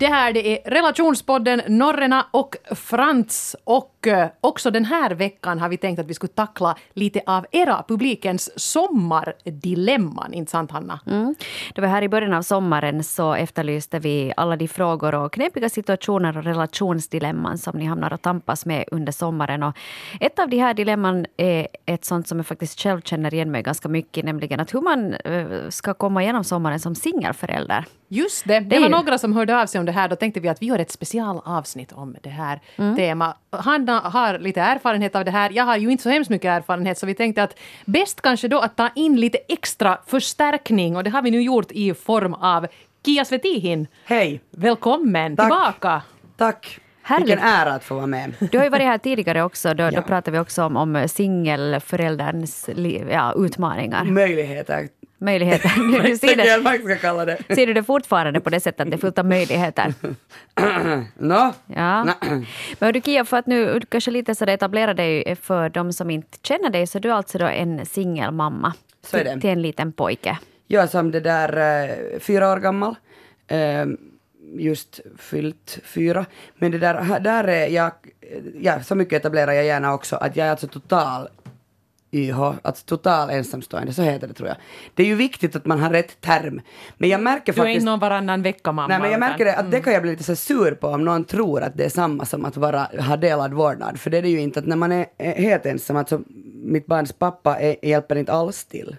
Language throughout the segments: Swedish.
Det här det är relationspodden Norrena och Frans. Och eh, också den här veckan har vi tänkt att vi skulle tackla lite av era, publikens sommardilemman. Inte sant, Hanna? Mm. Det var här i början av sommaren så efterlyste vi alla de frågor och knepiga situationer och relationsdilemman som ni hamnar att tampas med under sommaren. Och ett av de här dilemman är ett sånt som jag faktiskt själv känner igen mig ganska mycket, nämligen att hur man eh, ska komma igenom sommaren som singelförälder. Just det. Det var några som hörde av sig om det här. Då tänkte vi att vi gör ett specialavsnitt om det här mm. temat. Hanna har lite erfarenhet av det här. Jag har ju inte så hemskt mycket erfarenhet så vi tänkte att bäst kanske då att ta in lite extra förstärkning och det har vi nu gjort i form av Kia Svetihin. Hej! Välkommen Tack. tillbaka! Tack! Härligt. Vilken ära att få vara med. Du har ju varit här tidigare också. Då, ja. då pratade vi också om, om singelförälderns ja, utmaningar. Möjligheter möjligheter. Du ser, det, det. ser du det fortfarande på det sättet att det är fullt av möjligheter? no. Ja. No. Men du Kia, för att nu kanske lite så etablera dig för de som inte känner dig, så du är alltså då en singelmamma till, till en liten pojke. Jag som det där uh, fyra år gammal. Uh, just fyllt fyra. Men det där, där är jag, ja, så mycket etablerar jag gärna också, att jag är alltså total YH, alltså total ensamstående, så heter det tror jag. Det är ju viktigt att man har rätt term. Men jag märker faktiskt... Du är inte någon varannan vecka-mamma. Nej, men jag märker det, att mm. det kan jag bli lite så sur på om någon tror att det är samma som att vara, ha delad vårdnad. För det är det ju inte, att när man är, helt ensam, alltså mitt barns pappa är, hjälper inte alls till.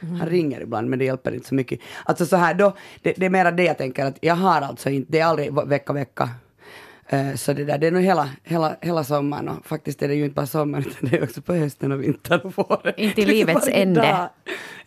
Mm. Han ringer ibland men det hjälper inte så mycket. Alltså så här då, det, det är mera det jag tänker att jag har alltså inte, det är aldrig vecka vecka så det där, det är nog hela, hela, hela sommaren och faktiskt är det ju inte bara sommaren utan det är också på hösten och vintern och våren. Inte i livets ände.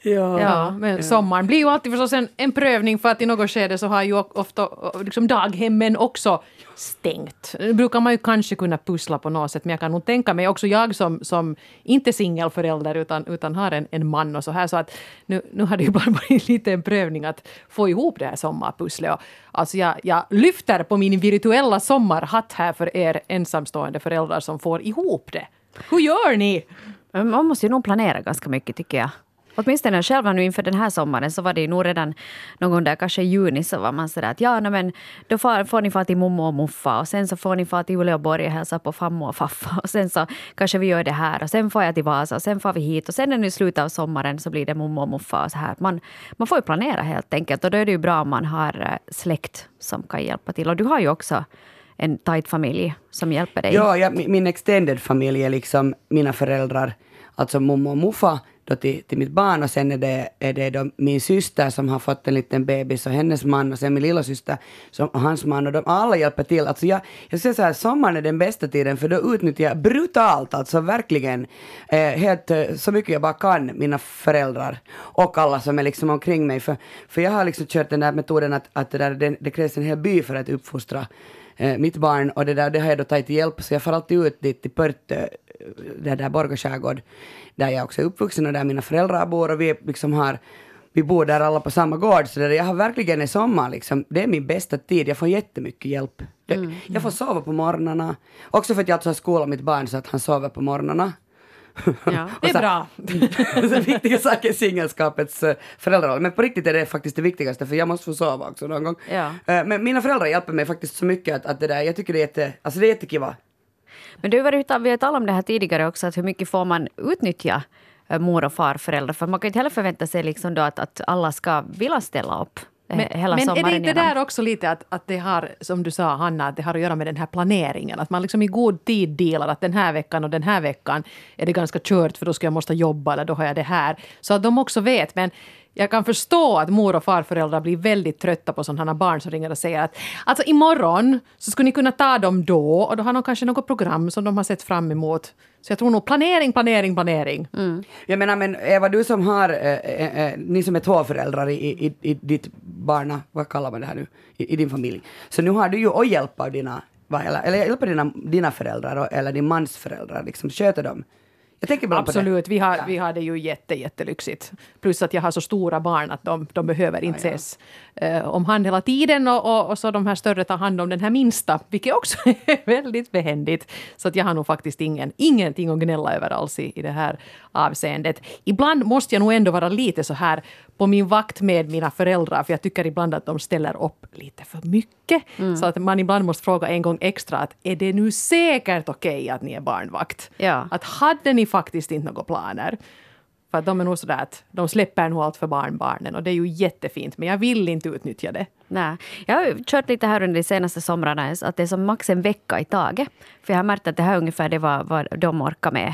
Ja, ja, men ja. sommaren blir ju alltid förstås en, en prövning för att i något skede så har ju ofta liksom daghemmen också stängt. Det brukar man ju kanske kunna pussla på något sätt men jag kan nog tänka mig, också jag som, som inte singelförälder utan, utan har en, en man och så här så att nu, nu har det ju bara varit lite en prövning att få ihop det här sommarpusslet. Och, alltså jag, jag lyfter på min virtuella sommarhatt här för er ensamstående föräldrar som får ihop det. Hur gör ni? Man måste ju nog planera ganska mycket tycker jag. Åtminstone själv nu inför den här sommaren så var det ju nog redan någon gång där kanske i juni så var man sådär att ja no, men då får, får ni fara till mommo och muffa och sen så får ni fara till Uleåborg och hälsa på fammo och faffa och sen så kanske vi gör det här och sen får jag till Vasa och sen får vi hit och sen när det är slutet av sommaren så blir det mommo och muffa och så här. Man, man får ju planera helt enkelt och då är det ju bra om man har eh, släkt som kan hjälpa till och du har ju också en tajt familj som hjälper dig. Ja, ja min extended familj är liksom mina föräldrar, alltså mormor och morfar då till, till mitt barn och sen är det, är det då min syster som har fått en liten bebis och hennes man och sen min lilla syster som, och hans man och de alla hjälper till. Alltså jag, jag säger så här, sommaren är den bästa tiden för då utnyttjar jag brutalt, alltså verkligen eh, helt eh, så mycket jag bara kan, mina föräldrar och alla som är liksom omkring mig. För, för jag har liksom kört den där metoden att, att det, där, det, det krävs en hel by för att uppfostra eh, mitt barn och det där det har jag då tagit till hjälp så jag får alltid ut dit till Pörtö, det där Borgå skärgård där jag också är uppvuxen och där mina föräldrar bor och vi liksom har vi bor där alla på samma gård, så där jag har verkligen i sommar, liksom, det är min bästa tid, jag får jättemycket hjälp. Mm. Jag får sova på morgnarna, också för att jag alltså har skolat mitt barn så att han sover på morgnarna. Ja, det är bra. så viktiga saker i singelskapets uh, föräldraroll. Men på riktigt är det faktiskt det viktigaste för jag måste få sova också någon gång. Ja. Uh, men mina föräldrar hjälper mig faktiskt så mycket att, att det där, jag tycker det är jätte, alltså det är jättekiva. Men du vi har talat om det här tidigare också, att hur mycket får man utnyttja eh, mor och farföräldrar? För man kan inte heller förvänta sig liksom då att, att alla ska vilja ställa upp. Eh, men, hela men är det inte där också lite att, att det har, som du sa Hanna, att det har att göra med den här planeringen? Att man liksom i god tid delar att den här veckan och den här veckan är det ganska kört för då ska jag måste jobba eller då har jag det här. Så att de också vet. Men jag kan förstå att mor och farföräldrar blir väldigt trötta på sådana barn som ringer och säger att alltså imorgon så skulle ni kunna ta dem då och då har de kanske något program som de har sett fram emot. Så jag tror nog planering, planering, planering. Mm. Jag menar men Eva, du som har, äh, äh, ni som är två föräldrar i, i, i ditt barna, vad kallar man det här nu, i, i din familj. Så nu har du ju och hjälp av dina, eller, eller hjälper dina, dina föräldrar eller din mans föräldrar, liksom sköter dem Jag tänker bara. Absolut, vi har, vi har det ju jätte, jättelyxigt. Plus att jag har så stora barn att de, de behöver inte Ja, ja. ses eh, om hand hela tiden och, och, och så de här större tar hand om den här minsta, vilket också är väldigt behändigt. Så att jag har nog faktiskt ingen, ingenting att gnälla över alls i, i det här avseendet. Ibland måste jag nog ändå vara lite så här på min vakt med mina föräldrar, för jag tycker ibland att de ställer upp lite för mycket. Mm. Så att man ibland måste fråga en gång extra att är det nu säkert okej att ni är barnvakt? Ja. Att hade ni faktiskt inte några planer? För att de är nog sådär att de släpper nog allt för barnbarnen och det är ju jättefint men jag vill inte utnyttja det. Nej. Jag har kört lite här under de senaste somrarna att det är som max en vecka i taget. För jag har märkt att det här är ungefär det vad, vad de orkar med.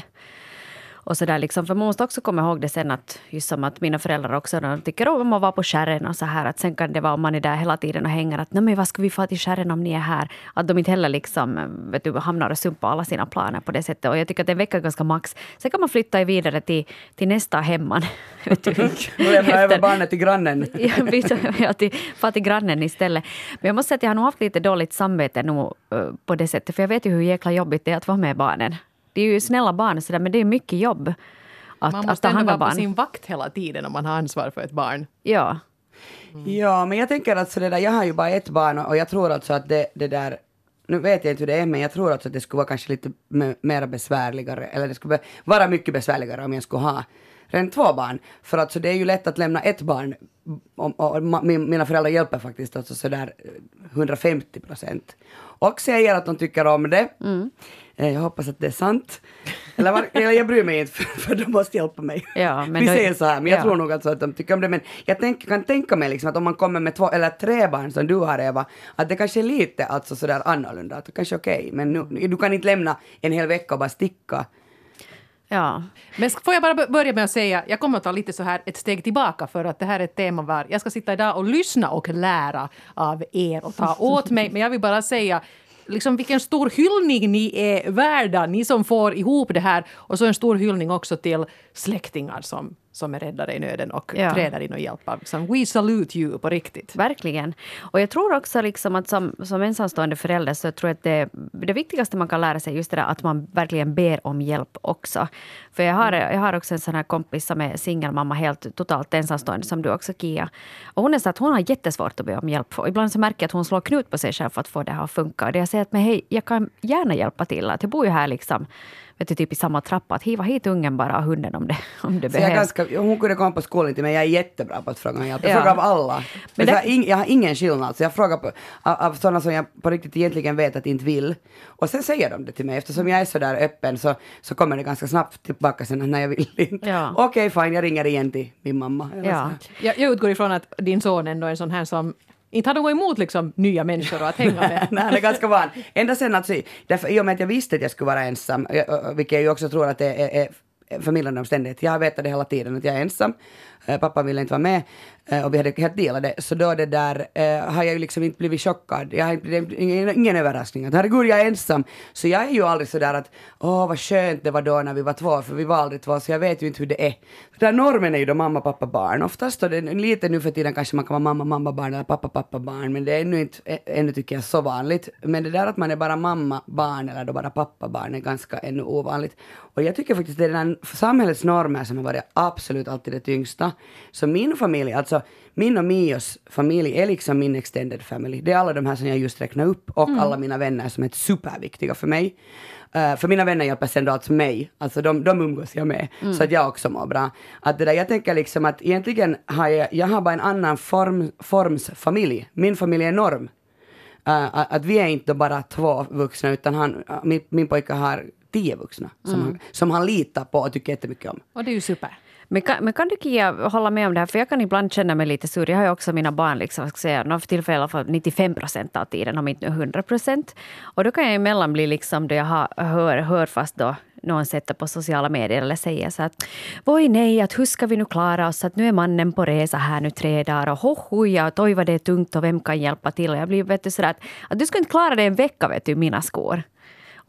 Och så där liksom. För man måste också komma ihåg det sen att just som att mina föräldrar också de tycker om att vara på skärren och så här. Att sen kan det vara om man är där hela tiden och hänger att nej men vad ska vi få till skärren om ni är här? Att de inte heller liksom vet du, hamnar och sumpar alla sina planer på det sättet. Och jag tycker att en vecka är ganska max. Sen kan man flytta vidare till, till nästa hemman. Vet du, Nu lämnar jag över barnet till grannen. ja, till, far till grannen istället. Men jag måste säga att jag har nog haft lite dåligt samvete nog, eh, på det sättet. För jag vet ju hur jäkla jobbigt det är att vara med barnen. Det är ju snälla barn och sådär, men det är mycket jobb. Att, Man att måste ta ändå vara om på barn. sin vakt hela tiden om man har ansvar för ett barn. Ja. Ja, men jag tänker att så det där, jag har ju bara ett barn och jag tror alltså att det, det där, nu vet jag inte hur det är, men jag tror alltså att det skulle vara kanske lite me- mer besvärligare, eller det skulle vara mycket besvärligare om jag skulle ha redan två barn. För att så det är ju lätt att lämna ett barn, och, och, min, mina föräldrar hjälper faktiskt alltså sådär eh, 150 procent. Och säger att de tycker om det. Eh, Jag hoppas att det är sant. Eller, var, eller jag bryr mig inte, för, för de måste hjälpa mig. Ja, men Vi då- säger så här, men jag ja. tror nog alltså att de tycker om det. Men jag tänk, kan tänka mig liksom att om man kommer med två eller tre barn som du har Eva, att det kanske är lite alltså sådär annorlunda. Att det kanske är okej, men nu, du kan inte lämna en hel vecka och bara sticka. ja. Men får jag bara börja med att säga, jag kommer att ta lite så här ett steg tillbaka för att det här är ett tema var jag ska sitta idag och lyssna och lära av er och ta åt mig. Men jag vill bara säga liksom vilken stor hyllning ni är värda, ni som får ihop det här. Och så en stor hyllning också till släktingar som, som är räddare i nöden och Ja. träder in och hjälper. Liksom, we salute you på riktigt. Verkligen. Och jag tror också liksom att som, som ensamstående förälder så tror jag att det, det viktigaste man kan lära sig just det där att man verkligen ber om hjälp också. För jag har, jag har också en sån här kompis som är singelmamma, helt totalt ensamstående som du också Kia. Och hon är så att hon har jättesvårt att be om hjälp. Och ibland så märker jag att hon slår knut på sig själv för att få det här att funka. Och det jag säger att men hej, jag kan gärna hjälpa till. Att jag bor ju här liksom, vet du, typ i samma trappa. Att hiva hit ungen bara och hunden om det, om det Så jag behövs. ganska, hon kunde komma på skolan till mig, jag är jättebra på att fråga om hjälp. Jag Ja. frågar av alla. Men Men det- jag, har jag har ingen skillnad, så jag frågar på, av, av sådana som jag på riktigt egentligen vet att inte vill. Och sen säger de det till mig, eftersom jag är så där öppen så, så kommer det ganska snabbt tillbaka sen nej jag vill inte. Ja. Okej fine, jag ringer igen till min mamma. Ja. Jag, jag utgår ifrån att din son ändå är en sån här som inte har något emot liksom, nya människor att hänga med. Nej, han är ganska van. Ända sen alltså, därför, i och med att jag visste att jag skulle vara ensam, eh, eh, vilket jag ju också tror att det är, är förmildrande omständighet. Jag har vetat det hela tiden att jag är ensam. Eh, pappa ville inte vara med eh, och vi hade helt delade, det. Så då det där eh, har jag ju liksom inte blivit chockad. Jag har inte, det är ingen, ingen överraskning att herregud jag är ensam. Så jag är ju aldrig sådär att åh vad skönt det var då när vi var två, för vi var aldrig två så jag vet ju inte hur det är. Den där normen är ju då mamma, pappa, barn. Oftast Och det, lite nu för tiden kanske man kan vara mamma, mamma, barn eller pappa, pappa, barn. Men det är ännu inte, ä- ännu tycker jag så vanligt. Men det där att man är bara mamma, barn eller då bara pappa, barn är ganska ännu ovanligt. Och jag tycker faktiskt det är den samhällets normer som har varit absolut alltid det tyngsta. Så min familj, alltså min och Mios familj är liksom min extended family. Det är alla de här som jag just räknade upp och alla mina vänner som är superviktiga för mig. Eh, för mina vänner hjälper sen då alltså mig, alltså de, de umgås jag med, så att jag också mår bra. Att det där, jag tänker liksom att egentligen har jag, jag har bara en annan form, forms familj. Min familj är norm. Eh, att vi är inte bara två vuxna utan han, uh, min, min pojke har tio vuxna som, han, som han litar på och tycker jättemycket om. Och det är ju super. Men kan, men kan du Kia hålla med om det här? För jag kan ibland känna mig lite sur. Jag har ju också mina barn, liksom, vad ska säga, några för tillfället i alla fall 95 procent av tiden, om inte 100 procent. Och då kan jag emellan bli liksom, då jag har, hör, hör fast då någon sätter på sociala medier eller säger så att Voi nej, att hur ska vi nu klara oss? Att nu är mannen på resa här nu tre dagar och hohoja, och oj vad det är tungt och vem kan hjälpa till? Och jag blir vet du, sådär att, att du ska inte klara det en vecka vet du, i mina skor.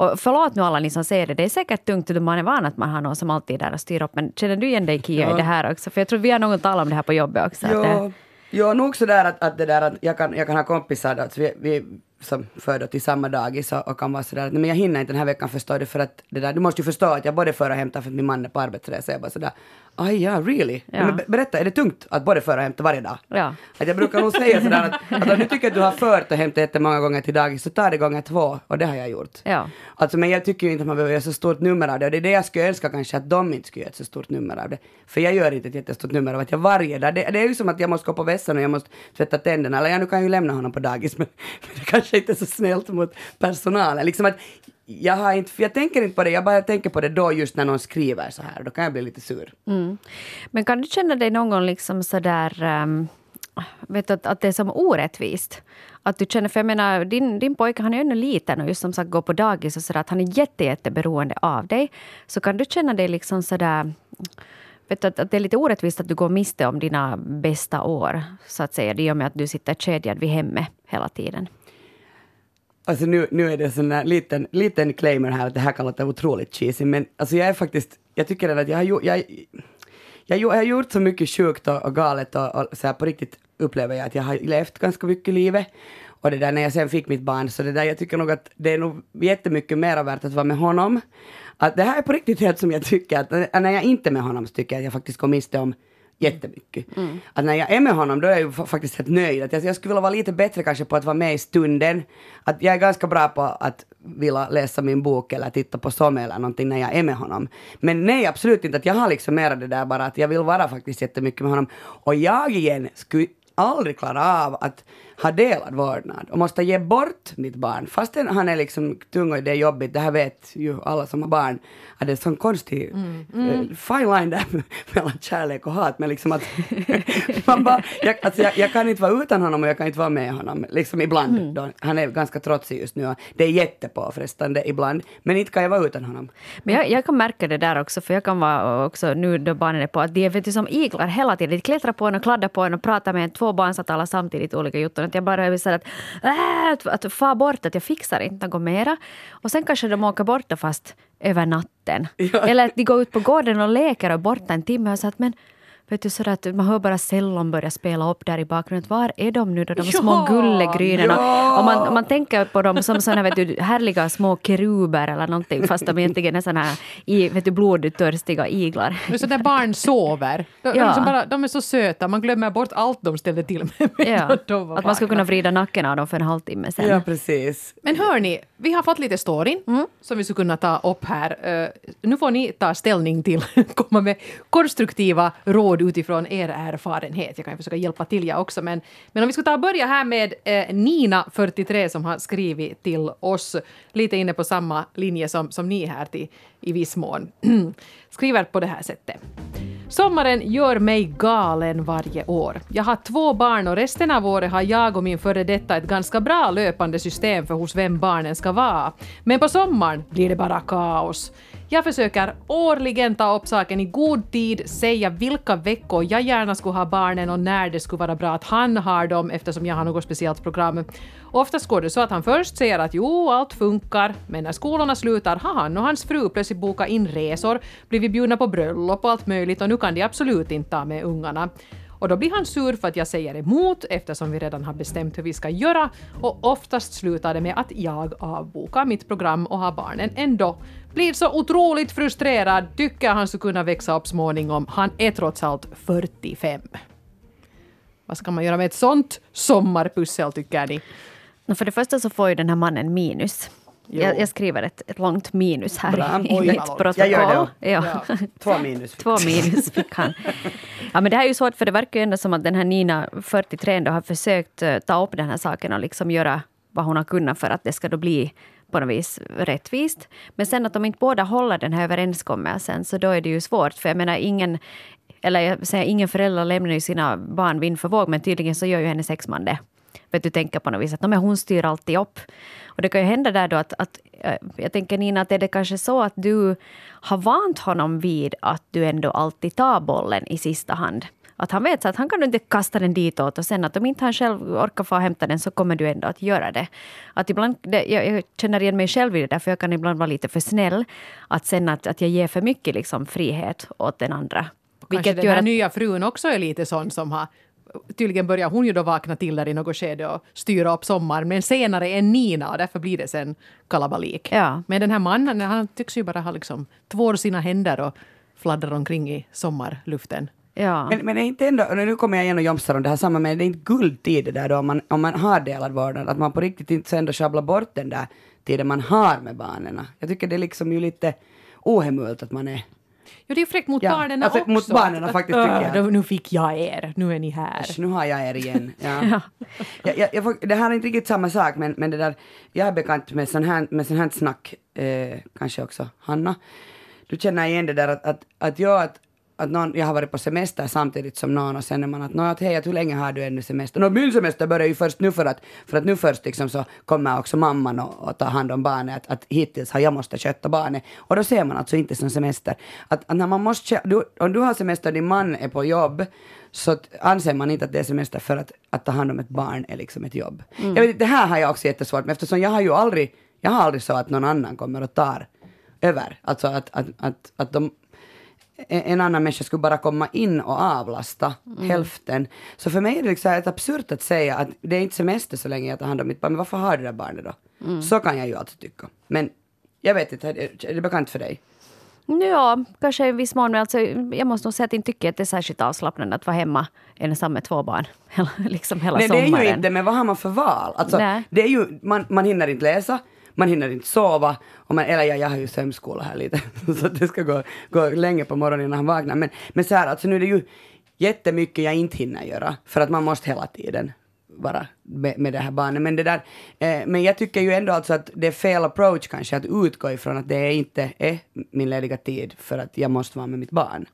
Och förlåt nu alla ni som säger det, det är säkert tungt man är van att man har någon som alltid är där och styr upp. Men känner du igen dig Kia Ja. i det här också? För jag tror vi har någon talat om det här på jobbet också. det- Jo, jo nog sådär att, att det där att jag kan, jag kan ha kompisar, att vi, vi, som då till samma dagis och, och kan vara sådär att "Nej, men jag hinner inte den här veckan förstår du för att det där, du måste ju förstå att jag både för och hämtar för att min man är på arbetsresa. Jag bara sådär, aj ja, really? Ja. Men be- berätta, är det tungt att både för och hämta varje dag? Ja. Att jag brukar nog säga sådär att, att om du tycker att du har fört och hämtat jättemånga gånger till dagis så ta det gånger två och det har jag gjort. Ja. Alltså men jag tycker ju inte att man behöver göra så stort nummer av det och det är det jag skulle önska kanske att de inte skulle göra ett så stort nummer av det. För jag gör inte ett jättestort nummer av att jag varje dag, det, det är ju som att jag måste gå på vässan och jag måste tvätta tänderna, eller jag nu kan ju lämna honom på dagis men, men det kanske inte är så snällt mot personalen. Liksom att jag har inte, jag tänker inte på det, jag bara tänker på det då just när någon skriver så här, då kan jag bli lite sur. Mm. Men kan du känna dig någon gång liksom sådär, um, ehm, vet du, att, att det är som orättvist? Att du känner, för jag menar, din, din pojke han är ju ännu liten och just som sagt går på dagis och sådär, att han är jätte, jätteberoende av dig. Så kan du känna dig liksom sådär, vet du, att, att det är lite orättvist att du går miste om dina bästa år, så att säga, i och med att du sitter kedjad vid hemmet hela tiden. Alltså nu, nu är det sån här liten, liten claimer här att det här kan låta otroligt cheesy, men alltså jag är faktiskt, jag tycker att jag har gjort, jag, jag, jag har gjort så mycket sjukt och, och galet och, och så här på riktigt upplever jag att jag har levt ganska mycket livet. Och det där när jag sen fick mitt barn, så det där jag tycker nog att det är nog jättemycket mer värt att vara med honom. Att det här är på riktigt helt som jag tycker att när jag inte är med honom så tycker jag att jag faktiskt går miste om jättemycket. Att när jag är med honom då är jag ju fa- faktiskt helt nöjd. Att jag, jag skulle vilja vara lite bättre kanske på att vara med i stunden. Att jag är ganska bra på att vilja läsa min bok eller titta på Somme eller någonting när jag är med honom. Men nej, absolut inte. Att jag har liksom mera det där bara att jag vill vara faktiskt jättemycket med honom. Och jag igen skulle aldrig klara av att ha delad vårdnad och måste ge bort mitt barn fastän han är liksom tung och det är jobbigt. Det här vet ju alla som har barn att det är en sån konstig eh, fine line där mellan kärlek och hat. Men liksom att man bara, jag, alltså jag, jag kan inte vara utan honom och jag kan inte vara med honom. Liksom ibland. Då. Han är ganska trotsig just nu. Det är jättepåfrestande ibland. Men inte kan jag vara utan honom. Men jag, jag kan märka det där också, för jag kan vara också nu då barnen är på, att de är vet du, som iglar hela tiden. De klättrar på en och kladdar på en och pratar med en, två barn som talar samtidigt olika jutton. Att jag bara vill säga att, äh, att, få bort, att jag fixar inte något mera. Och sen kanske de åker borta fast över natten. Ja. Eller att de går ut på gården och leker och är borta en timme och så att men Vet du, sådär att man hör bara cellon börja spela upp där i bakgrunden. Var är de nu då, de små Ja, gullegrynen? ja. Och man, man tänker på dem som såna vet du, härliga små keruber eller någonting fast de egentligen är såna här i, vet du, blodtörstiga iglar. Det är så där barn sover. De, de, Ja. liksom bara, de är så söta, man glömmer bort allt de ställde till med Ja, de att man ska vakna. kunna vrida nacken av dem för en halvtimme sen. Ja, precis. Men hörni, vi har fått lite storyn som vi skulle kunna ta upp här. Eh, nu får ni ta ställning till, komma med konstruktiva råd utifrån er erfarenhet. Jag kan ju försöka hjälpa till jag också. Men, men om vi ska ta och börja här med eh, Nina, 43, som har skrivit till oss lite inne på samma linje som, som ni här till, i viss mån. Skriver på det här sättet. Sommaren gör mig galen varje år. Jag har två barn och resten av året har jag och min före detta ett ganska bra löpande system för hos vem barnen ska vara. Men på sommaren blir det bara kaos. Jag försöker årligen ta upp saken i god tid, säga vilka veckor jag gärna skulle ha barnen och när det skulle vara bra att han har dem eftersom jag har något speciellt program. Oftast går det så att han först säger att jo, allt funkar, men när skolorna slutar har han och hans fru plötsligt bokat in resor, blivit bjudna på bröllop och allt möjligt och nu kan de absolut inte ta med ungarna. Och då blir han sur för att jag säger emot eftersom vi redan har bestämt hur vi ska göra och oftast slutar det med att jag avbokar mitt program och har barnen ändå. Blir så otroligt frustrerad, tycker han skulle kunna växa upp småningom. Han är trots allt 45. Vad ska man göra med ett sånt sommarpussel tycker ni? För det första så får ju den här mannen minus. Jag, jag skriver ett, ett långt minus här Bra. i Oj, mitt protokoll. Jag gör det. Ja. Två minus. Två minus fick han. Ja, men det här är ju svårt, för det verkar ju ändå som att den här Nina, 43, ändå har försökt eh, ta upp den här saken och liksom göra vad hon har kunnat för att det ska då bli på något vis rättvist. Men sen att de inte båda håller den här överenskommelsen, så då är det ju svårt. För jag menar, ingen, eller jag säger, ingen förälder lämnar ju sina barn vind för våg, men tydligen så gör ju hennes exman det. Vet du, tänker på något vis att "Nå, men hon styr alltid upp. Och det kan ju hända där då att, att eh, jag tänker Nina, att är det kanske så att du har vant honom vid att du ändå alltid tar bollen i sista hand. Att han vet så att han kan inte kasta den ditåt och sen att om inte han själv orkar få hämta den så kommer du ändå att göra det. Att ibland, det, jag, jag känner igen mig själv i det där för jag kan ibland vara lite för snäll. Att sen att, att jag ger för mycket liksom frihet åt den andra. Kanske den här nya frun också är lite sån som har tydligen börjar hon ju då vakna till där i något skede och styra upp sommaren, men senare än Nina och därför blir det sen kalabalik. Ja. Men den här mannen, han tycks ju bara ha liksom tvår sina händer och fladdrar omkring i sommarluften. Ja. Men, men det är inte ändå, nu kommer jag igen och jomsar om det här samma, men det är inte guldtid det där då om man, om man har delad vårdnad, att man på riktigt inte sen då sjabblar bort den där tiden man har med barnen. Jag tycker det är liksom ju lite ohemult att man är Jo, det är fräckt mot Ja, barnen också. mot barnen Att- faktiskt, att, tycker jag. "Öh, då- Nu fick jag er, nu är ni här. Äsch, nu har jag er igen. Ja. jag, jag, jag får, det här är inte riktigt samma sak, men, men det där, jag är bekant med sån här, med sån här snack, eh, kanske också Hanna. Du känner igen det där att, att, att jag, att, att någon, jag har varit på semester samtidigt som någon och sen är man att, "Nå, att hej, att hur länge har du ännu semester? Nå, min semester börjar ju först nu för att, för att nu först liksom så kommer också mamman och, och tar hand om barnet, att, att hittills har jag måste sköta barnet. Och då ser man alltså inte som semester. Att, att när man måste, du, om du har semester och din man är på jobb, så anser man inte att det är semester för att, att ta hand om ett barn är liksom ett jobb. Jag vet, det här har jag också jättesvårt med eftersom jag har ju aldrig, jag har aldrig så att någon annan kommer och tar över. Alltså att, att, att, att de, en annan människa skulle bara komma in och avlasta hälften. Så för mig är det liksom absurt att säga att det är inte semester så länge jag tar hand om mitt barn, men varför har du det där barnet då? Så kan jag ju alltså tycka. Men jag vet inte, är det- bekant för dig? Ja, kanske i viss mån. Men alltså, jag måste nog säga att jag inte tycker att det är särskilt avslappnande att vara hemma ensam med två barn. Liksom hela Nej, det är sommaren. ju inte, men vad har man för val? Alltså, Nej. det är ju, man, man hinner inte läsa, man hinner inte sova, och man, eller jag, jag har ju sömnskola här lite, så att det ska gå, gå länge på morgonen innan han vaknar. Men, men så här, alltså nu är det ju jättemycket jag inte hinner göra, för att man måste hela tiden vara med, med det här barnet. Men, det där, eh, men jag tycker ju ändå alltså att det är fel approach kanske att utgå ifrån att det inte är min lediga tid för att jag måste vara med mitt barn.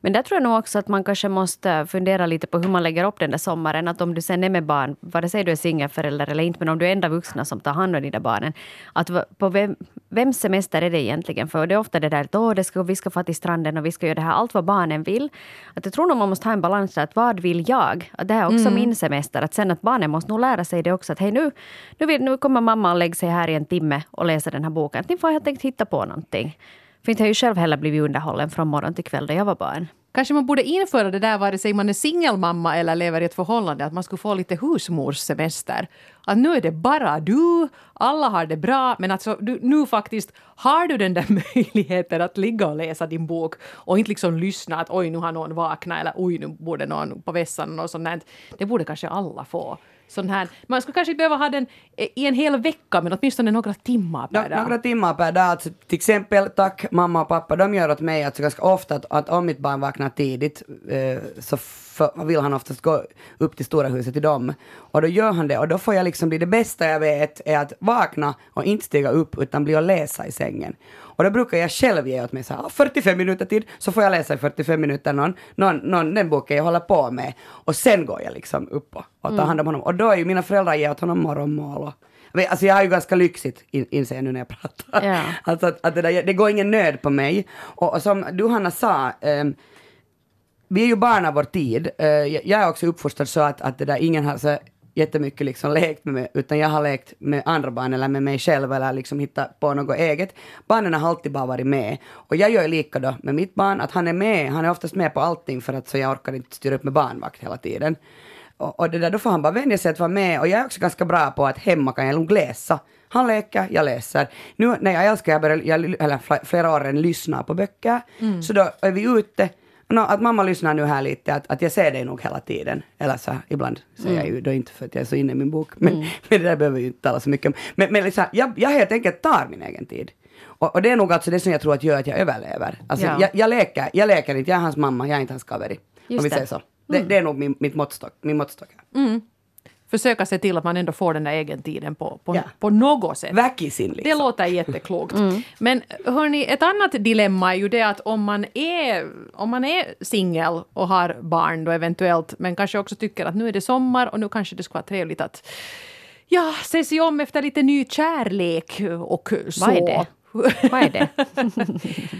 Men där tror jag nog också att man kanske måste fundera lite på hur man lägger upp den där sommaren. Att om du sen är med barn, vare sig du är singelförälder eller inte, men om du är enda vuxna som tar hand om där barnen. Att på vem, vems semester är det egentligen? För det är ofta det där att Åh, det ska, vi ska få till stranden och vi ska göra det här, allt vad barnen vill. Att jag tror nog man måste ha en balans där, att vad vill jag? Att det här är också min semester. Att sen att barnen måste nog lära sig det också. Att hej nu, nu, vill, nu kommer mamma och lägger sig här i en timme och läser den här boken. Att ni får helt enkelt hitta på någonting. För inte har jag ju själv heller blivit underhållen från morgon till kväll då jag var barn. Kanske man borde införa det där vare sig man är singelmamma eller lever i ett förhållande, att man skulle få lite husmorssemester. Att nu är det bara du, alla har det bra, men alltså du, nu faktiskt har du den där möjligheten att ligga och läsa din bok och inte liksom lyssna att oj nu har någon vaknat eller oj nu borde någon på vässan och sånt där. Det borde kanske alla få. Sån här. Man skulle kanske behöva ha den i en hel vecka men åtminstone några timmar per dag. några timmar per dag. Alltså, till exempel, tack mamma och pappa, de gör åt mig alltså ganska ofta att, att om mitt barn vaknar tidigt eh, så f- vill han oftast gå upp till stora huset till dem. Och då gör han det och då får jag liksom bli det bästa jag vet är att vakna och inte stiga upp utan bli och läsa i sängen. Och då brukar jag själv ge åt mig så här, "Ah, 45 minuter tid, så får jag läsa i 45 minuter någon, någon, någon den boken jag håller på med. Och sen går jag liksom upp och, och tar hand om honom. Och då är ju mina föräldrar ger åt honom morgonmål och Alltså jag har ju ganska lyxigt, in, inser jag nu när jag pratar. Ja. Alltså att, att det, där, det går ingen nöd på mig. Och, och som du Hanna sa, ehm, vi är ju barn av vår tid. Eh, jag jag är också uppfostrad så att, att det där, ingen har så jättemycket liksom lekt med mig, utan jag har lekt med andra barn eller med mig själv eller liksom hittat på något eget. Barnen har alltid bara varit med. Och jag gör lika då med mitt barn, att han är med, han är oftast med på allting för att så jag orkar inte styra upp med barnvakt hela tiden. Och, och det där, då får han bara vänja sig att vara med och jag är också ganska bra på att hemma kan jag lugnt läsa. Han leker, jag läser. Nu när jag älskar, jag började, jag, eller fl- flera år än lyssna på böcker, så då är vi ute Nå, att mamma lyssnar nu här lite, att, att jag ser dig nog hela tiden. Eller så ibland säger jag ju då inte för att jag är så inne i min bok, men, men det där behöver vi ju inte tala så mycket om. Men, men liksom, jag, jag helt enkelt tar min egen tid. Och, och det är nog alltså det som jag tror att gör att jag överlever. Alltså, Ja. jag, jag, leker, jag leker inte, jag är hans mamma, jag är inte hans kaveri. Om vi säger så. Det, det är nog min, mitt måttstock, min måttstock. här. Försöka se till att man ändå får den där egen tiden på, på, Ja. på något sätt. Väkisin liksom. Det låter jätteklokt. Men hörni, ett annat dilemma är ju det att om man är, om man är singel och har barn då eventuellt, men kanske också tycker att nu är det sommar och nu kanske det skulle vara trevligt att ja, se sig om efter lite ny kärlek och så. Vad är det? Vad är det?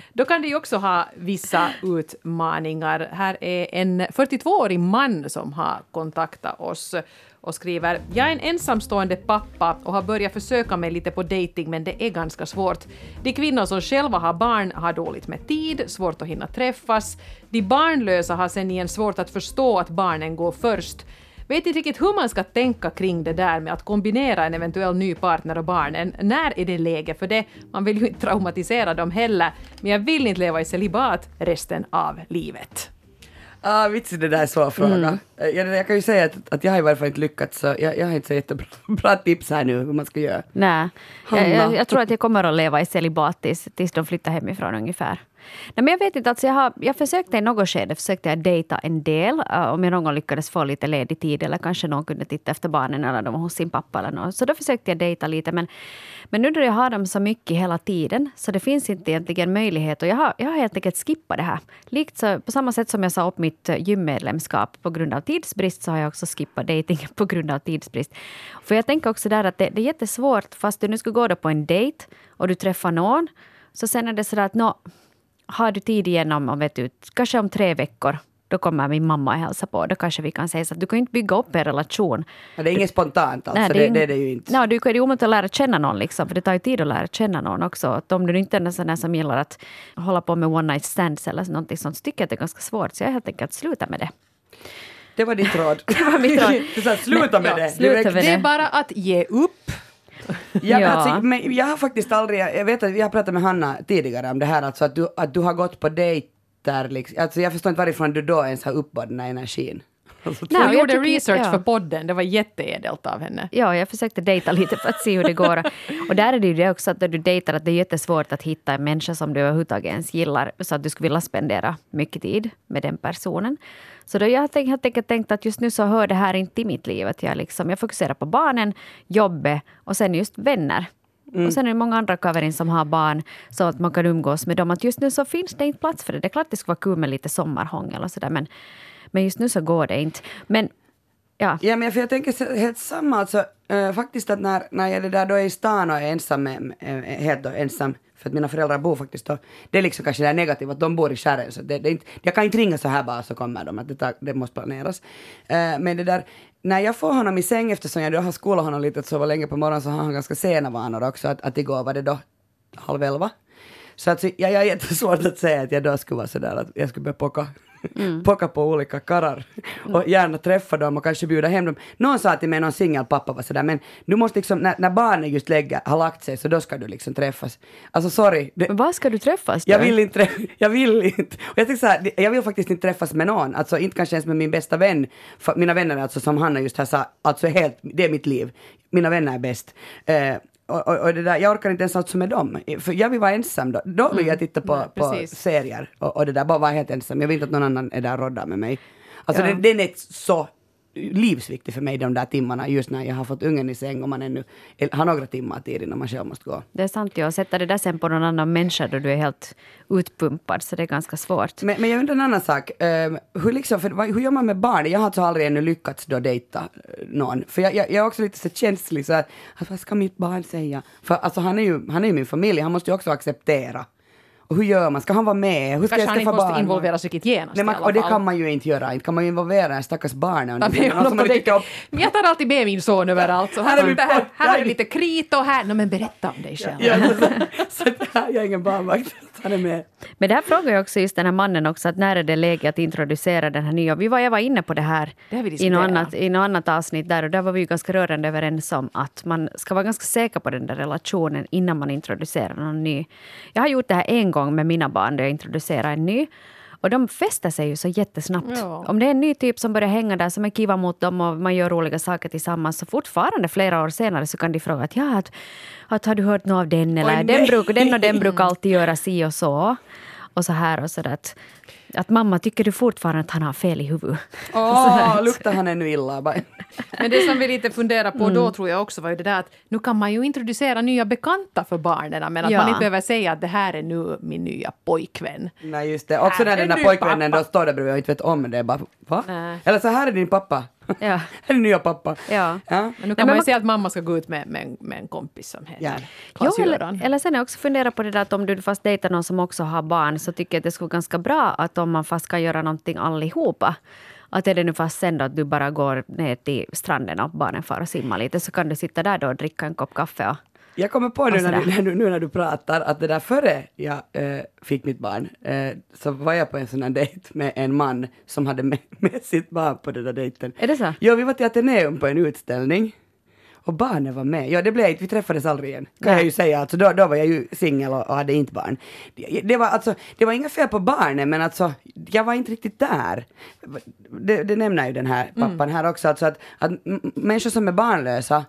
Då kan de ju också ha vissa utmaningar. Här är en 42-årig man som har kontaktat oss och skriver “Jag är en ensamstående pappa och har börjat försöka mig lite på dating men det är ganska svårt. De kvinnor som själva har barn har dåligt med tid, svårt att hinna träffas. De barnlösa har sen igen svårt att förstå att barnen går först. Vet inte riktigt hur man ska tänka kring det där med att kombinera en eventuell ny partner och barnen. När är det läge för det? Man vill ju inte traumatisera dem heller, men jag vill inte leva i celibat resten av livet. Ah, vitsi, det där är svår fråga. Mm. Jag, jag kan ju säga att, att jag har i varje fall inte lyckats, så jag, jag har inte så jättebra bra tips här nu hur man ska göra. Nej, jag, jag tror att jag kommer att leva i celibat tills, tills de flyttar hemifrån ungefär. Nej, men jag vet inte, alltså jag, har, jag försökte i något skede försökte jag dejta en del, uh, om jag någon gång lyckades få lite ledig tid eller kanske någon kunde titta efter barnen eller de var hos sin pappa eller något. Så då försökte jag dejta lite. Men, men nu när jag har dem så mycket hela tiden så det finns inte egentligen möjlighet och jag har, jag har helt enkelt skippat det här. Likt så, på samma sätt som jag sa upp mitt eh, gymmedlemskap på grund av tidsbrist så har jag också skippat dejting på grund av tidsbrist. För jag tänker också där att det, det är jättesvårt fast du nu skulle gå då på en dejt och du träffar någon så sen är det sådär att nå, har du tid igenom om, vet du, kanske om tre veckor, då kommer min mamma och hälsa på. Då kanske vi kan säga så att du kan inte bygga upp en relation. Ja, det är inget spontant alltså, Nej, det, är det, ju- är det ju inte. Nej, du kan ju omöjligt att lära känna någon, liksom, för det tar ju tid att lära känna någon också. Att om du inte är en sån där som gillar att hålla på med one night stands eller någonting sånt, så tycker jag att det är ganska svårt. Så jag helt enkelt slutat med det. Det var ditt råd. Det var mitt råd. Du sa sluta med Ja, det. sluta med Det är det. bara att ge upp. Ja, men Ja. Alltså, men jag har faktiskt aldrig, jag vet att vi har pratat med Hanna tidigare om det här, alltså att du, att du har gått på dejter, liksom. alltså jag förstår inte varifrån du då ens har uppbådat den här energin. Alltså, Nej, Hon jag gjorde research ja. för podden, det var jätteädelt av henne. Ja, jag försökte dejta lite för att se hur det går. Och där är det ju det också att när du dejtar att det är jättesvårt att hitta en människa som du överhuvudtaget ens gillar så att du skulle vilja spendera mycket tid med den personen. Så då jag har tänkt, helt enkelt tänkt att just nu så hör det här inte till mitt liv. Att jag, liksom, jag fokuserar på barnen, jobbet och sen just vänner. Och sen är det många andra kaverin som har barn så att man kan umgås med dem. Att just nu så finns det inte plats för det. Det är klart det skulle vara kul med lite sommarhångel och sådär men, men just nu så går det inte. Men ja, Ja, men för jag tänker helt samma, alltså äh, faktiskt att när, när jag är där då är i stan och är ensam, med, äh, helt då ensam, för att mina föräldrar bor faktiskt då, det är liksom kanske det negativa att de bor i skärgården. så det, det inte, jag kan inte ringa så här bara så kommer de, att det, tar, det måste planeras. Äh, men det där, när jag får honom i säng eftersom jag då har skolat honom lite att sova länge på morgonen så har han ganska sena vanor också, att, att igår var det då halv elva. Så att, jag, jag är jättesvårt att säga att jag då skulle vara sådär att jag skulle börja pocka, pocka på olika karrar och gärna träffa dem och kanske bjuda hem dem. Någon sa till mig, någon singelpappa var sådär, men du måste liksom, när, när barnen just lägger, har lagt sig så då ska du liksom träffas. Alltså sorry, det, men var ska du träffas då? jag vill inte, jag vill inte. Och jag, så här, jag vill faktiskt inte träffas med någon, alltså inte kanske ens med min bästa vän. För mina vänner alltså som Hanna just här sa, alltså helt, det är mitt liv. Mina vänner är bäst. Eh, och, och, och det där, jag orkar inte ens alltså med dem. För jag vill vara ensam då. Då vill jag titta på, Nej, på serier och, och det där, bara vara helt ensam. Jag vill inte att någon annan är där och roddar med mig. Alltså Ja. den, den är så livsviktig för mig de där timmarna just när jag har fått ungen i säng och man ännu har några timmar tid innan man själv måste gå. Det är sant, ja. Sätta det där sen på någon annan människa då du är helt utpumpad, så det är ganska svårt. Men, men jag undrar en annan sak. Ehm, hur, liksom, för, hur gör man med barn? Jag har alltså aldrig ännu lyckats då dejta eh, någon. För jag, jag, jag är också lite så känslig så att, att vad ska mitt barn säga? För alltså han är ju, han är ju min familj, han måste ju också acceptera. Hur gör man? Ska han vara med? Hur ska Kanske han jag inte skaffa måste involveras riktigt genast Nej, man, och det kan man ju inte göra. Inte kan man ju involvera en stackars barn. Ja, Någon men som jag, inte jag tar alltid med min son överallt. Så här, Här är här, här, här har du lite krit och här... No, men berätta om dig själv. Ja, så, så att jag är ingen barnvakt. Han är med. Men det här frågar ju också just den här mannen också, att när är det läge att introducera den här nya? Vi var, jag var inne på det här Det i något, annat, i något annat avsnitt där och där var vi ju ganska rörande överens om att man ska vara ganska säker på den där relationen innan man introducerar någon ny. Jag har gjort det här en gång med mina barn där jag introducerar en ny. Och de fäster sig ju så jättesnabbt. Ja. Om det är en ny typ som börjar hänga där, som är kiva mot dem och man gör roliga saker tillsammans, så fortfarande flera år senare så kan de fråga att, ja, att, att har du hört något av den? Eller Oj, den, bruk, den och den brukar alltid göra si och så. Och så här och så där. Att, att mamma, tycker du fortfarande att han har fel i huvudet? Åh, luktar han ännu illa? Men det som vi lite funderar på Mm. då tror jag också var ju det där att nu kan man ju introducera nya bekanta för barnen men att Ja. man inte behöver säga att det här är nu min nya pojkvän. Nej just det. Också när är den där pojkvännen pappa. då står där bredvid och inte vet om det. Bara, va? Eller så här är din pappa. Ja. Är nya pappa. Ja. Ja. Men nu Nej, kan man men ju man- säga att mamma ska gå ut med, med, med en kompis som heter Ja. Jo, eller, eller sen har jag också funderat på det där att om du fast dejtar någon som också har barn så tycker jag att det skulle vara ganska bra att om man fast kan göra någonting allihopa. Att är det nu fast sen då att du bara går ner till stranden och barnen far och simmar lite så kan du sitta där då och dricka en kopp kaffe och Jag kommer på nu när, du, nu när du pratar att det där före jag eh, fick mitt barn eh, så var jag på en sån här dejt med en man som hade med, med sitt barn på den där dejten. Är det så? Ja, vi var till Ateneum på en utställning. Och barnen var med. Ja, det blev inte, vi träffades aldrig igen. Kan Nej. jag ju säga. Alltså, då, då var jag ju singel och, och hade inte barn. Det, det, var alltså, det var inga fel på barnen, men alltså, jag var inte riktigt där. Det, det nämner ju den här pappan här också. Alltså att, att människor som är barnlösa,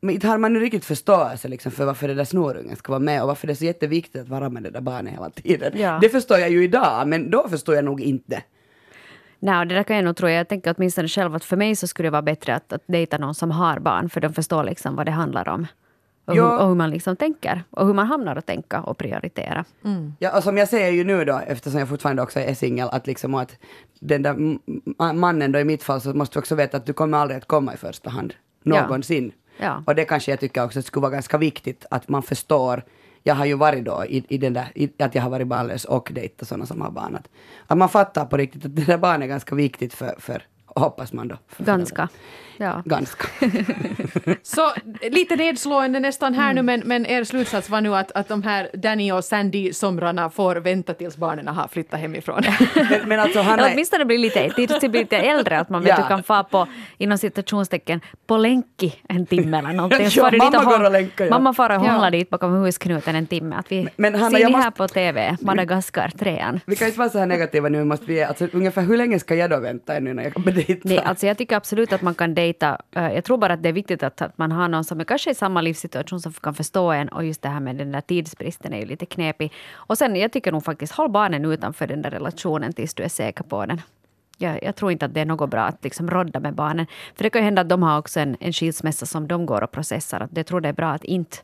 men inte har man nu riktigt förståelse liksom för varför det där snorungen ska vara med och varför det är så jätteviktigt att vara med det där barnet hela tiden. Ja. Det förstår jag ju idag, men då förstår jag nog inte. Nej, och det där kan jag nog tro. Jag tänker åtminstone själv att för mig så skulle det vara bättre att, att dejta någon som har barn, för de förstår liksom vad det handlar om. Och, Ja. hur, och hur man liksom tänker. Och hur man hamnar att tänka och prioritera. Ja, och som jag säger ju nu då, eftersom jag fortfarande också är singel, att liksom att den där mannen då i mitt fall så måste du också veta att du kommer aldrig att komma i första hand. Någonsin. Ja. Och det kanske jag tycker också skulle vara ganska viktigt att man förstår jag har ju varit då i, i den där, i, att jag har varit barnlös och dejtat sådana som har barn. Att, att man fattar på riktigt att det där barnet är ganska viktigt för, för hoppas man då. Ganska. Ja. Ganska. Så lite nedslående nästan här Mm. nu, men, men er slutsats var nu att, att de här Danny och Sandy-somrarna får vänta tills barnen har flyttat hemifrån. men, men alltså han Eller åtminstone bli lite, tills det blir lite äldre, att man vet Ja. du kan få på, inom citationstecken, på länki en timme eller någonting. Ja, mamma går och länkar, ja. Mamma far och hånglar dit bakom husknuten en timme. Att vi Men Hanna, ser jag ni här måste- på TV, Madagaskar 3 vi kan inte vara så här negativa nu, måste vi, alltså, ungefär hur länge ska jag då vänta ännu innan jag dejta. Nej, alltså jag tycker absolut att man kan dejta. Eh, jag tror bara att det är viktigt att, att man har någon som är kanske i samma livssituation som kan förstå en och just det här med den där tidsbristen är ju lite knepig. Och sen jag tycker nog faktiskt håll barnen utanför den där relationen tills du är säker på den. Jag, jag tror inte att det är något bra att liksom rodda med barnen. För det kan ju hända att de har också en, en skilsmässa som de går och processar. Att jag tror det är bra att inte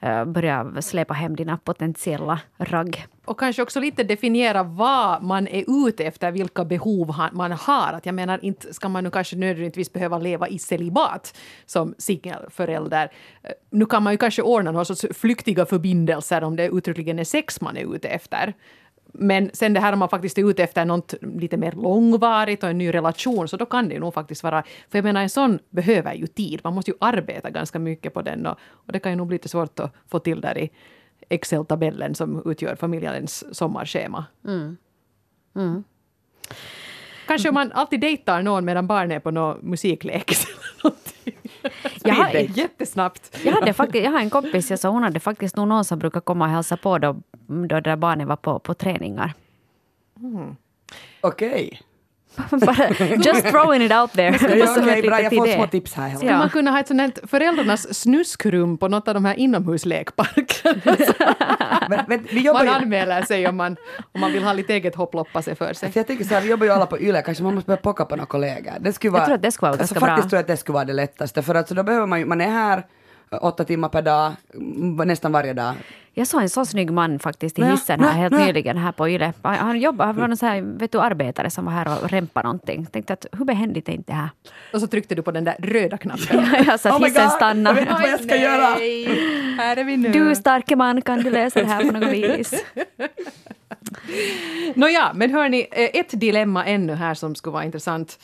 Eh, börja släpa hem dina potentiella ragg. Och kanske också lite definiera vad man är ute efter, vilka behov man har. Att jag menar, inte ska man nu kanske nödvändigtvis behöva leva i celibat som singelförälder. Eh, nu kan man ju kanske ordna några sorts flyktiga förbindelser om det uttryckligen är sex man är ute efter. Men sen det här om man faktiskt är ute efter något lite mer långvarigt och en ny relation, så då kan det ju nog faktiskt vara... För jag menar, en sån behöver ju tid. Man måste ju arbeta ganska mycket på den och, och det kan ju nog bli lite svårt att få till där i Excel-tabellen som utgör familjens sommarschema. Kanske om man alltid dejtar någon medan barnet är på någon musiklek. Jag har- jättesnabbt. Jag, hade faktiskt, jag har en kompis, jag sa, hon hade faktiskt nog någon som brukar komma och hälsa på då, då där barnet var på, på träningar. Okej. Bara, just throwing it out there. Ja, ja, ett bra, jag får idé. små tips här. Skulle Ja. man kunna ha ett sånt här föräldrarnas snuskrum på något av de här inomhuslekparkerna? Man anmäler sig om man, om man vill ha lite eget hopploppa sig för sig. Alltså jag tänker så här, vi jobbar ju alla på YLE, kanske man måste börja pocka på några kollegor. Det skulle vara, tror att det skulle vara alltså ganska faktiskt bra. tror jag att det skulle vara det lättaste, för att så då behöver man ju, man är här eh, åtta timmar per dag, mm, nästan varje dag. Jag såg en så snygg man faktiskt i hissen här helt nyligen här på Yle. Han- jobbar, han var någon så här, vet du, arbetare som var här och rempade någonting. Jag tänkte att hur behändigt är inte det här? Och så tryckte du på den där röda knappen. Jag sa Oh att my hissen stannar. jag vet inte vad jag ska göra. Här är vi nu. Du starke man, kan du lösa det här på något vis? Nåja, men hörni, eh, ett dilemma ännu här som skulle vara intressant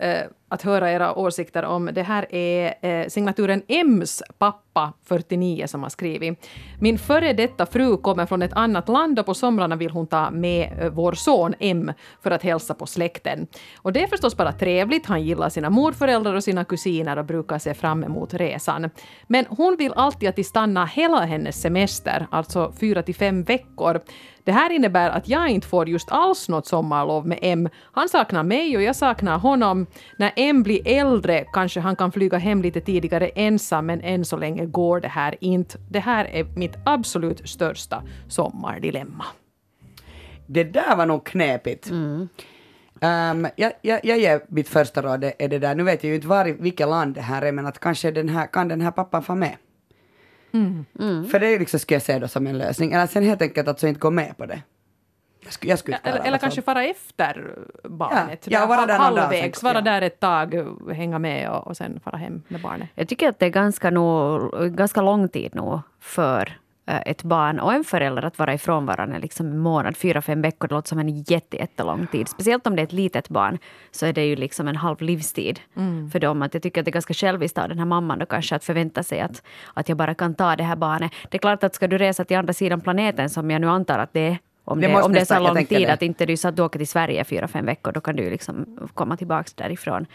Eh, att höra era åsikter om. Det här är eh, signaturen M's pappa, 49, som har skrivit. Min före detta fru kommer från ett annat land och på somrarna vill hon ta med eh, vår son M för att hälsa på släkten. Och det är förstås bara trevligt. Han gillar sina morföräldrar och sina kusiner och brukar se fram emot resan. Men hon vill alltid att de stannar hela hennes semester, alltså fyra till fem veckor. Det här innebär att jag inte får just alls något sommarlov med M. Han saknar mig och jag saknar honom. När M blir äldre kanske han kan flyga hem lite tidigare ensam, men än så länge går det här inte. Det här är mitt absolut största sommardilemma. Det där var nog knepigt. Ehm, jag, jag, jag ger mitt första råd, är det där, nu vet jag ju inte var i vilket land det här är, men att kanske den här, kan den här pappan få med? För det är liksom, skulle jag säga då som en lösning, eller sen helt enkelt att så inte gå med på det. Jag skulle, jag skulle Eller, eller det. kanske fara efter barnet. Ja, ja, vara där halvvägs, vara där ett tag, hänga med och, och sen fara hem med barnet. Jag tycker att det är ganska, nog, ganska lång tid nog för ett barn och en förälder att vara ifrån varandra liksom en månad, fyra, fem veckor. Det låter som en jätte, jättelång tid. Speciellt om det är ett litet barn så är det ju liksom en halv livstid för dem. Att jag tycker att det är ganska själviskt av den här mamman då kanske att förvänta sig att, att jag bara kan ta det här barnet. Det är klart att ska du resa till andra sidan planeten som jag nu antar att det är om Det det, om det är så lång tid det. att inte du så att du åker till Sverige fyra, fem veckor, då kan du liksom komma tillbaka därifrån.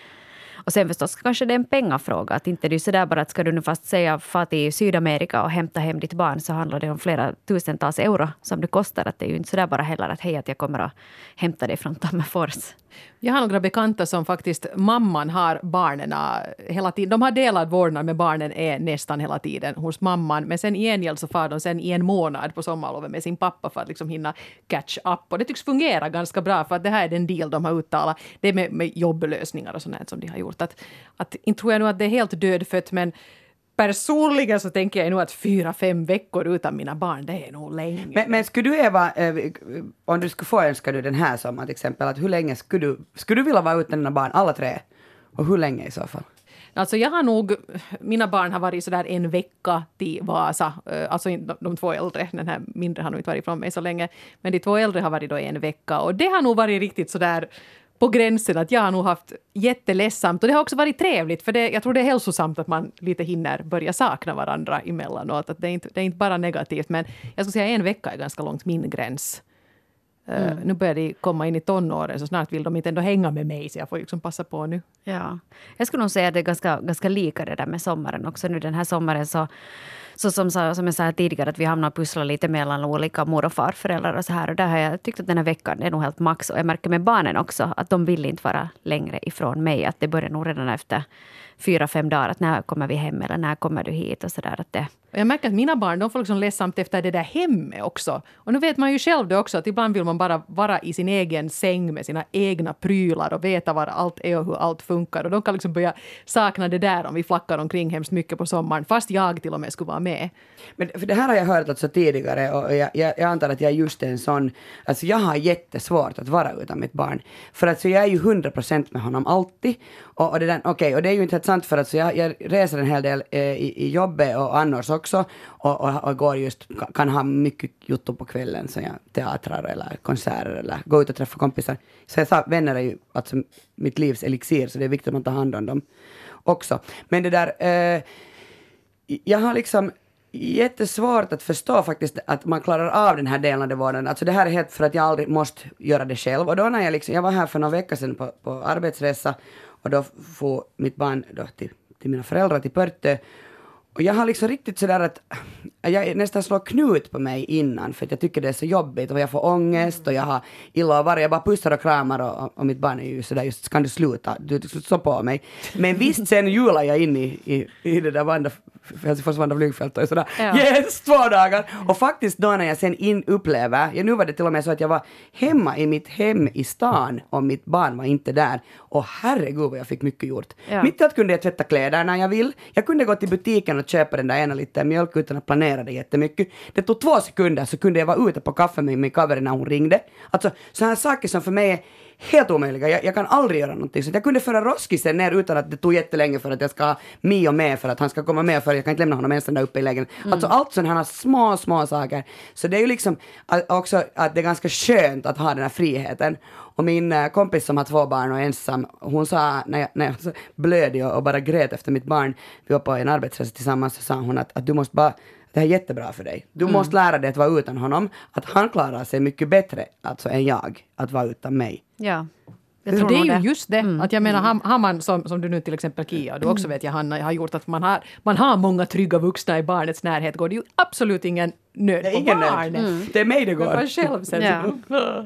Och sen förstås kanske det är en pengafråga. Att inte det är sådär bara att ska du nu fast säga far till Sydamerika och hämta hem ditt barn så handlar det om flera tusentals euro som det kostar. Att det är ju inte sådär bara heller att hej att jag kommer att hämta dig från Tammerfors. Jag har några bekanta som faktiskt, mamman har barnen äh, hela tiden. De har delad vårdnad med barnen är nästan hela tiden hos mamman. Men sen i gengäld så far de sen i en månad på sommarlovet med sin pappa för att liksom hinna catch up. Och det tycks fungera ganska bra för att det här är den deal de har uttalat. Det är med, med jobblösningar och sånt här som de har gjort. Att, att, inte tror jag nu att det är helt dödfött men personligen så tänker jag nog att fyra, fem veckor utan mina barn, det är nog länge. Men, men skulle du Eva, eh, om du skulle få önska du den här sommaren till exempel, att hur länge skulle du, skulle du vilja vara utan dina barn, alla tre? Och hur länge i så fall? Alltså jag har nog, mina barn har varit sådär en vecka till Vasa. Eh, Alltså de, de två äldre, den här mindre har nog inte varit från mig så länge. Men de två äldre har varit då en vecka och det har nog varit riktigt sådär på gränsen att jag har nog haft jätteledsamt och det har också varit trevligt för det, jag tror det är hälsosamt att man lite hinner börja sakna varandra emellanåt. Att det, är inte, det är inte bara negativt men jag skulle säga en vecka är ganska långt min gräns. Eh, nu börjar de komma in i tonåren så snart vill de inte ändå hänga med mig så jag får liksom passa på nu. Ja. Jag skulle nog säga att det är ganska, ganska lika det där med sommaren också. Nu den här sommaren så, så som, som jag sa tidigare att vi hamnar och pusslar lite mellan olika mor och farföräldrar och så här. Och där har jag tyckt att den här veckan är nog helt max. Och jag märker med barnen också att de vill inte vara längre ifrån mig. Att det börjar nog redan efter fyra, fem dagar. Att när kommer vi hem eller när kommer du hit och så där. Att det, jag märker att mina barn de får liksom ledsamt efter det där hemmet också. Och nu vet man ju själv det också att ibland vill man bara vara i sin egen säng med sina egna prylar och veta var allt är och hur allt funkar. Och de kan liksom börja sakna det där om vi flackar omkring hemskt mycket på sommaren fast jag till och med skulle vara med. Men för det här har jag hört alltså tidigare och jag, jag, jag antar att jag är just en sån, alltså jag har jättesvårt att vara utan mitt barn. För att så jag är ju 100% med honom alltid. Och, och det där, okay, och det är ju inte helt sant för att så jag, jag reser en hel del eh, i, i jobbet och annars också och, och, och går just, kan- kan ha mycket jotto på kvällen, så jag teatrar eller konserter eller gå ut och träffa kompisar. Så jag sa, vänner är ju alltså mitt livs elixir så det är viktigt att man tar hand om dem också. Men det där, eh, jag har liksom jättesvårt att förstå faktiskt att man klarar av den här delade vården. Alltså det här är helt för att jag aldrig måste göra det själv. Och då när jag liksom, jag var här för några veckor sedan på, på arbetsresa och då får mitt barn då till, till mina föräldrar till Pörtö. Och jag har liksom riktigt sådär att jag nästan slår knut på mig innan för att jag tycker det är så jobbigt och jag får ångest och jag har illa och varje, jag bara pussar och kramar och, och mitt barn är ju sådär just, kan du sluta, du du så på mig. Men visst sen jular jag in i, i, i det där Vanda, Helsingfors Vanda flygfält och är sådär Ja. yes, två dagar! Och faktiskt då när jag sen in upplever, ja, nu var det till och med så att jag var hemma i mitt hem i stan och mitt barn var inte där. Och herregud vad jag fick mycket gjort. Ja. Mitt i allt kunde jag tvätta kläder när jag vill. Jag kunde gå till butiken och köpa den där ena liten mjölk utan att planera det jättemycket. Det tog två sekunder så kunde jag vara ute på kaffe med min cover när hon ringde. Alltså sådana här saker som för mig helt omöjliga. Jag, jag kan aldrig göra någonting. Så att jag kunde föra roskisen ner utan att det tog jättelänge för att jag ska ha Mio med för att han ska komma med för jag kan inte lämna honom ensam där uppe i lägenheten. Alltså allt sådana här små, små saker. Så det är ju liksom också att det är ganska skönt att ha den här friheten. Och min eh, kompis som har två barn och är ensam, hon sa när jag, när jag blöd och, och bara grät efter mitt barn, vi var på en arbetsresa tillsammans, så sa hon att, att du måste bara det här är jättebra för dig. Du måste lära dig att vara utan honom. Att han klarar sig mycket bättre, alltså än jag, att vara utan mig. Ja. Jag För tror det är ju det. just det. Att jag menar, har, har man som, som du nu till exempel Kia, och du också vet jag Hanna, har gjort att man har, man har många trygga vuxna i barnets närhet, går det ju absolut ingen nöd Det är på ingen barnet. nöd. Det är mig det Men går. man själv sen Ja.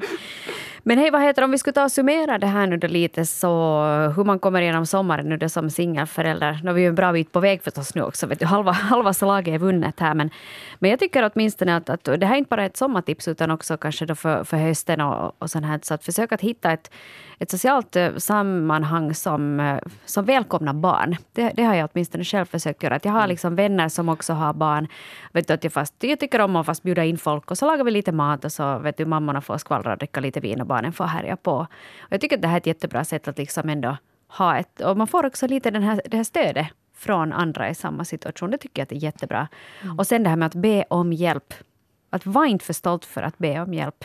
Men hej, vad heter om vi skulle ta och summera det här nu då lite så hur man kommer igenom sommaren nu då som singelförälder. Nu är vi ju en bra bit på väg förstås nu också, vet du, halva, halva slaget är vunnet här. Men, men jag tycker åtminstone att, att det här är inte bara ett sommartips utan också kanske då för, för hösten och, och sånt här. Så att försöka att hitta ett, ett socialt eh, sammanhang som, eh, som välkomnar barn. Det, det har jag åtminstone själv försökt göra. Att jag har Mm. liksom vänner som också har barn. Vet du, att jag, fast, jag tycker om att fast bjuda in folk och så lagar vi lite mat och så vet du, mammorna får skvallra och dricka lite vin och barnen får härja på. Och jag tycker att det här är ett jättebra sätt att liksom ändå ha ett... Och man får också lite den här, det här stödet från andra i samma situation. Det tycker jag att det är jättebra. Och sen det här med att be om hjälp. Att vara inte för stolt för att be om hjälp.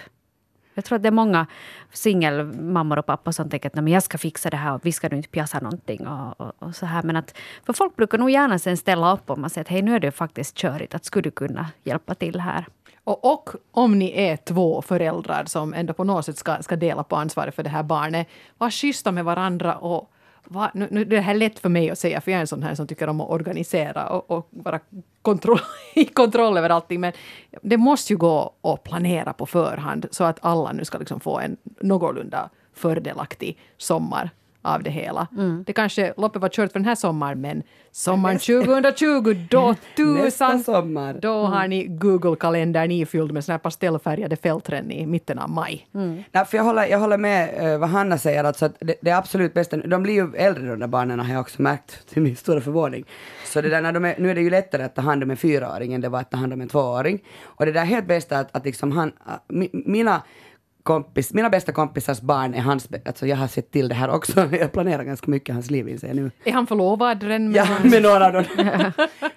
Jag tror att det är många singelmammor och pappor som tänker att "Nej, men jag ska fixa det här och vi ska nu inte pjassa någonting. Och, och, och så här. Men att, för folk brukar nog gärna sen ställa upp om man säger att hej nu är det faktiskt körigt, att skulle du kunna hjälpa till här? Och, och om ni är två föräldrar som ändå på något sätt ska, ska dela på ansvaret för det här barnet, var schyssta med varandra och va, nu, nu, det här är lätt för mig att säga, för jag är en sån här som tycker om att organisera och, och vara kontroll, i kontroll över allting. Men det måste ju gå att planera på förhand så att alla nu ska liksom få en någorlunda fördelaktig sommar av det hela. Det kanske, loppet var kört för den här sommaren, men sommaren 2020, då tusan! sommar. Då har ni Google-kalendern ifylld med såna här pastellfärgade fältren i mitten av maj. Nej, för jag, håller, jag håller med eh, vad Hanna säger, alltså att det, det är absolut bästa. De blir ju äldre de där barnen har jag också märkt till min stora förvåning. Så det där, när de är, nu är det ju lättare att ta hand om en fyraåring än det var att ta hand om en tvååring. Och det där är helt bästa att, att liksom han, ah, mi, mina kompis, mina bästa kompisars barn är hans, alltså jag har sett till det här också, jag planerar ganska mycket hans liv inser jag nu. Är han förlovad redan? Ja, med några av dem.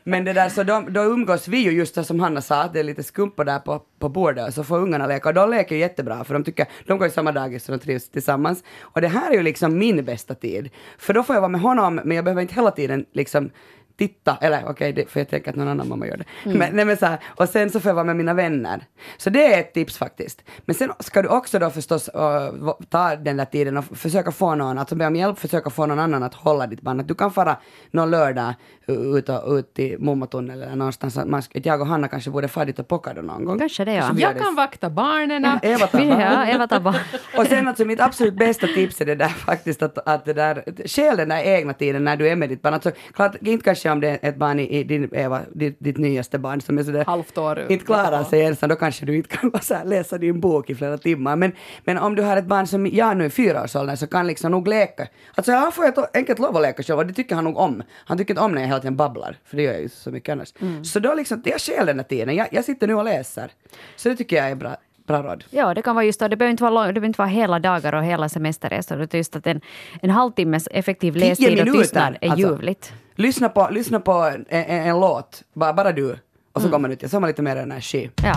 Men det där, så de, då umgås vi ju just så som Hanna sa, att det är lite skumpa där på, på bordet så får ungarna leka. Och de leker ju jättebra för de tycker, de går i samma dagis så de trivs tillsammans. Och det här är ju liksom min bästa tid. För då får jag vara med honom, men jag behöver inte hela tiden liksom titta, eller okej, det för jag tänker att någon annan mamma gör det. Men, nej, men så här, och sen så får jag vara med mina vänner. Så det är ett tips faktiskt. Men sen ska du också då förstås uh, ta den där tiden och försöka få någon, alltså be om hjälp, försöka få någon annan att hålla ditt barn. Att du kan fara någon lördag ut, och, ut i Mummotunnel eller någonstans. Att man, att jag och Hanna kanske borde fara dit och pocka då någon gång. Kanske det, ja. Jag det. kan vakta barnen. Eva tar Ja. Eva tar barn. Och sen alltså mitt absolut bästa tips är det där faktiskt att, att det där, skäl den där egna tiden när du är med ditt barn. Alltså klart, inte kanske om det är ett barn i, i din, Eva, ditt, ditt nyaste barn som är sådär Halvt år. inte klarar sig ensam, då kanske du inte kan här läsa din bok i flera timmar. Men, men om du har ett barn som jag nu i fyraårsåldern så kan liksom nog leka. Alltså han får helt enkelt lov att leka själv och det tycker han nog om. Han tycker inte om när jag hela tiden babblar, för det gör jag ju så mycket annars. Så då liksom, jag skäl den här tiden. Jag, jag sitter nu och läser. Så det tycker jag är bra, bra råd. Ja, det kan vara just det. Det behöver inte vara, lång, det behöver inte vara hela dagar och hela semesterresor. Det är just att en, en halvtimmes effektiv lästid och minuter, tystnad är alltså. ljuvligt. Lyssna på, lyssna på en, en, en låt, bara, bara du. Och Mm. så går man ut, så har man lite mer energi. Ja.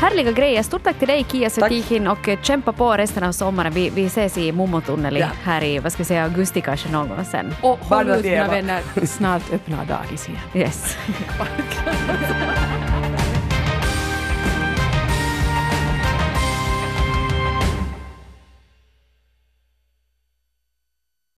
Härliga grejer. Stort tack till dig Kia Sutikin och eh, kämpa på resten av sommaren. Vi, vi ses i Mummotunneln Ja. här i vad ska vi säga, augusti kanske någon gång sen. Och håll ut mina vänner, snart öppnar dagis igen. Yes.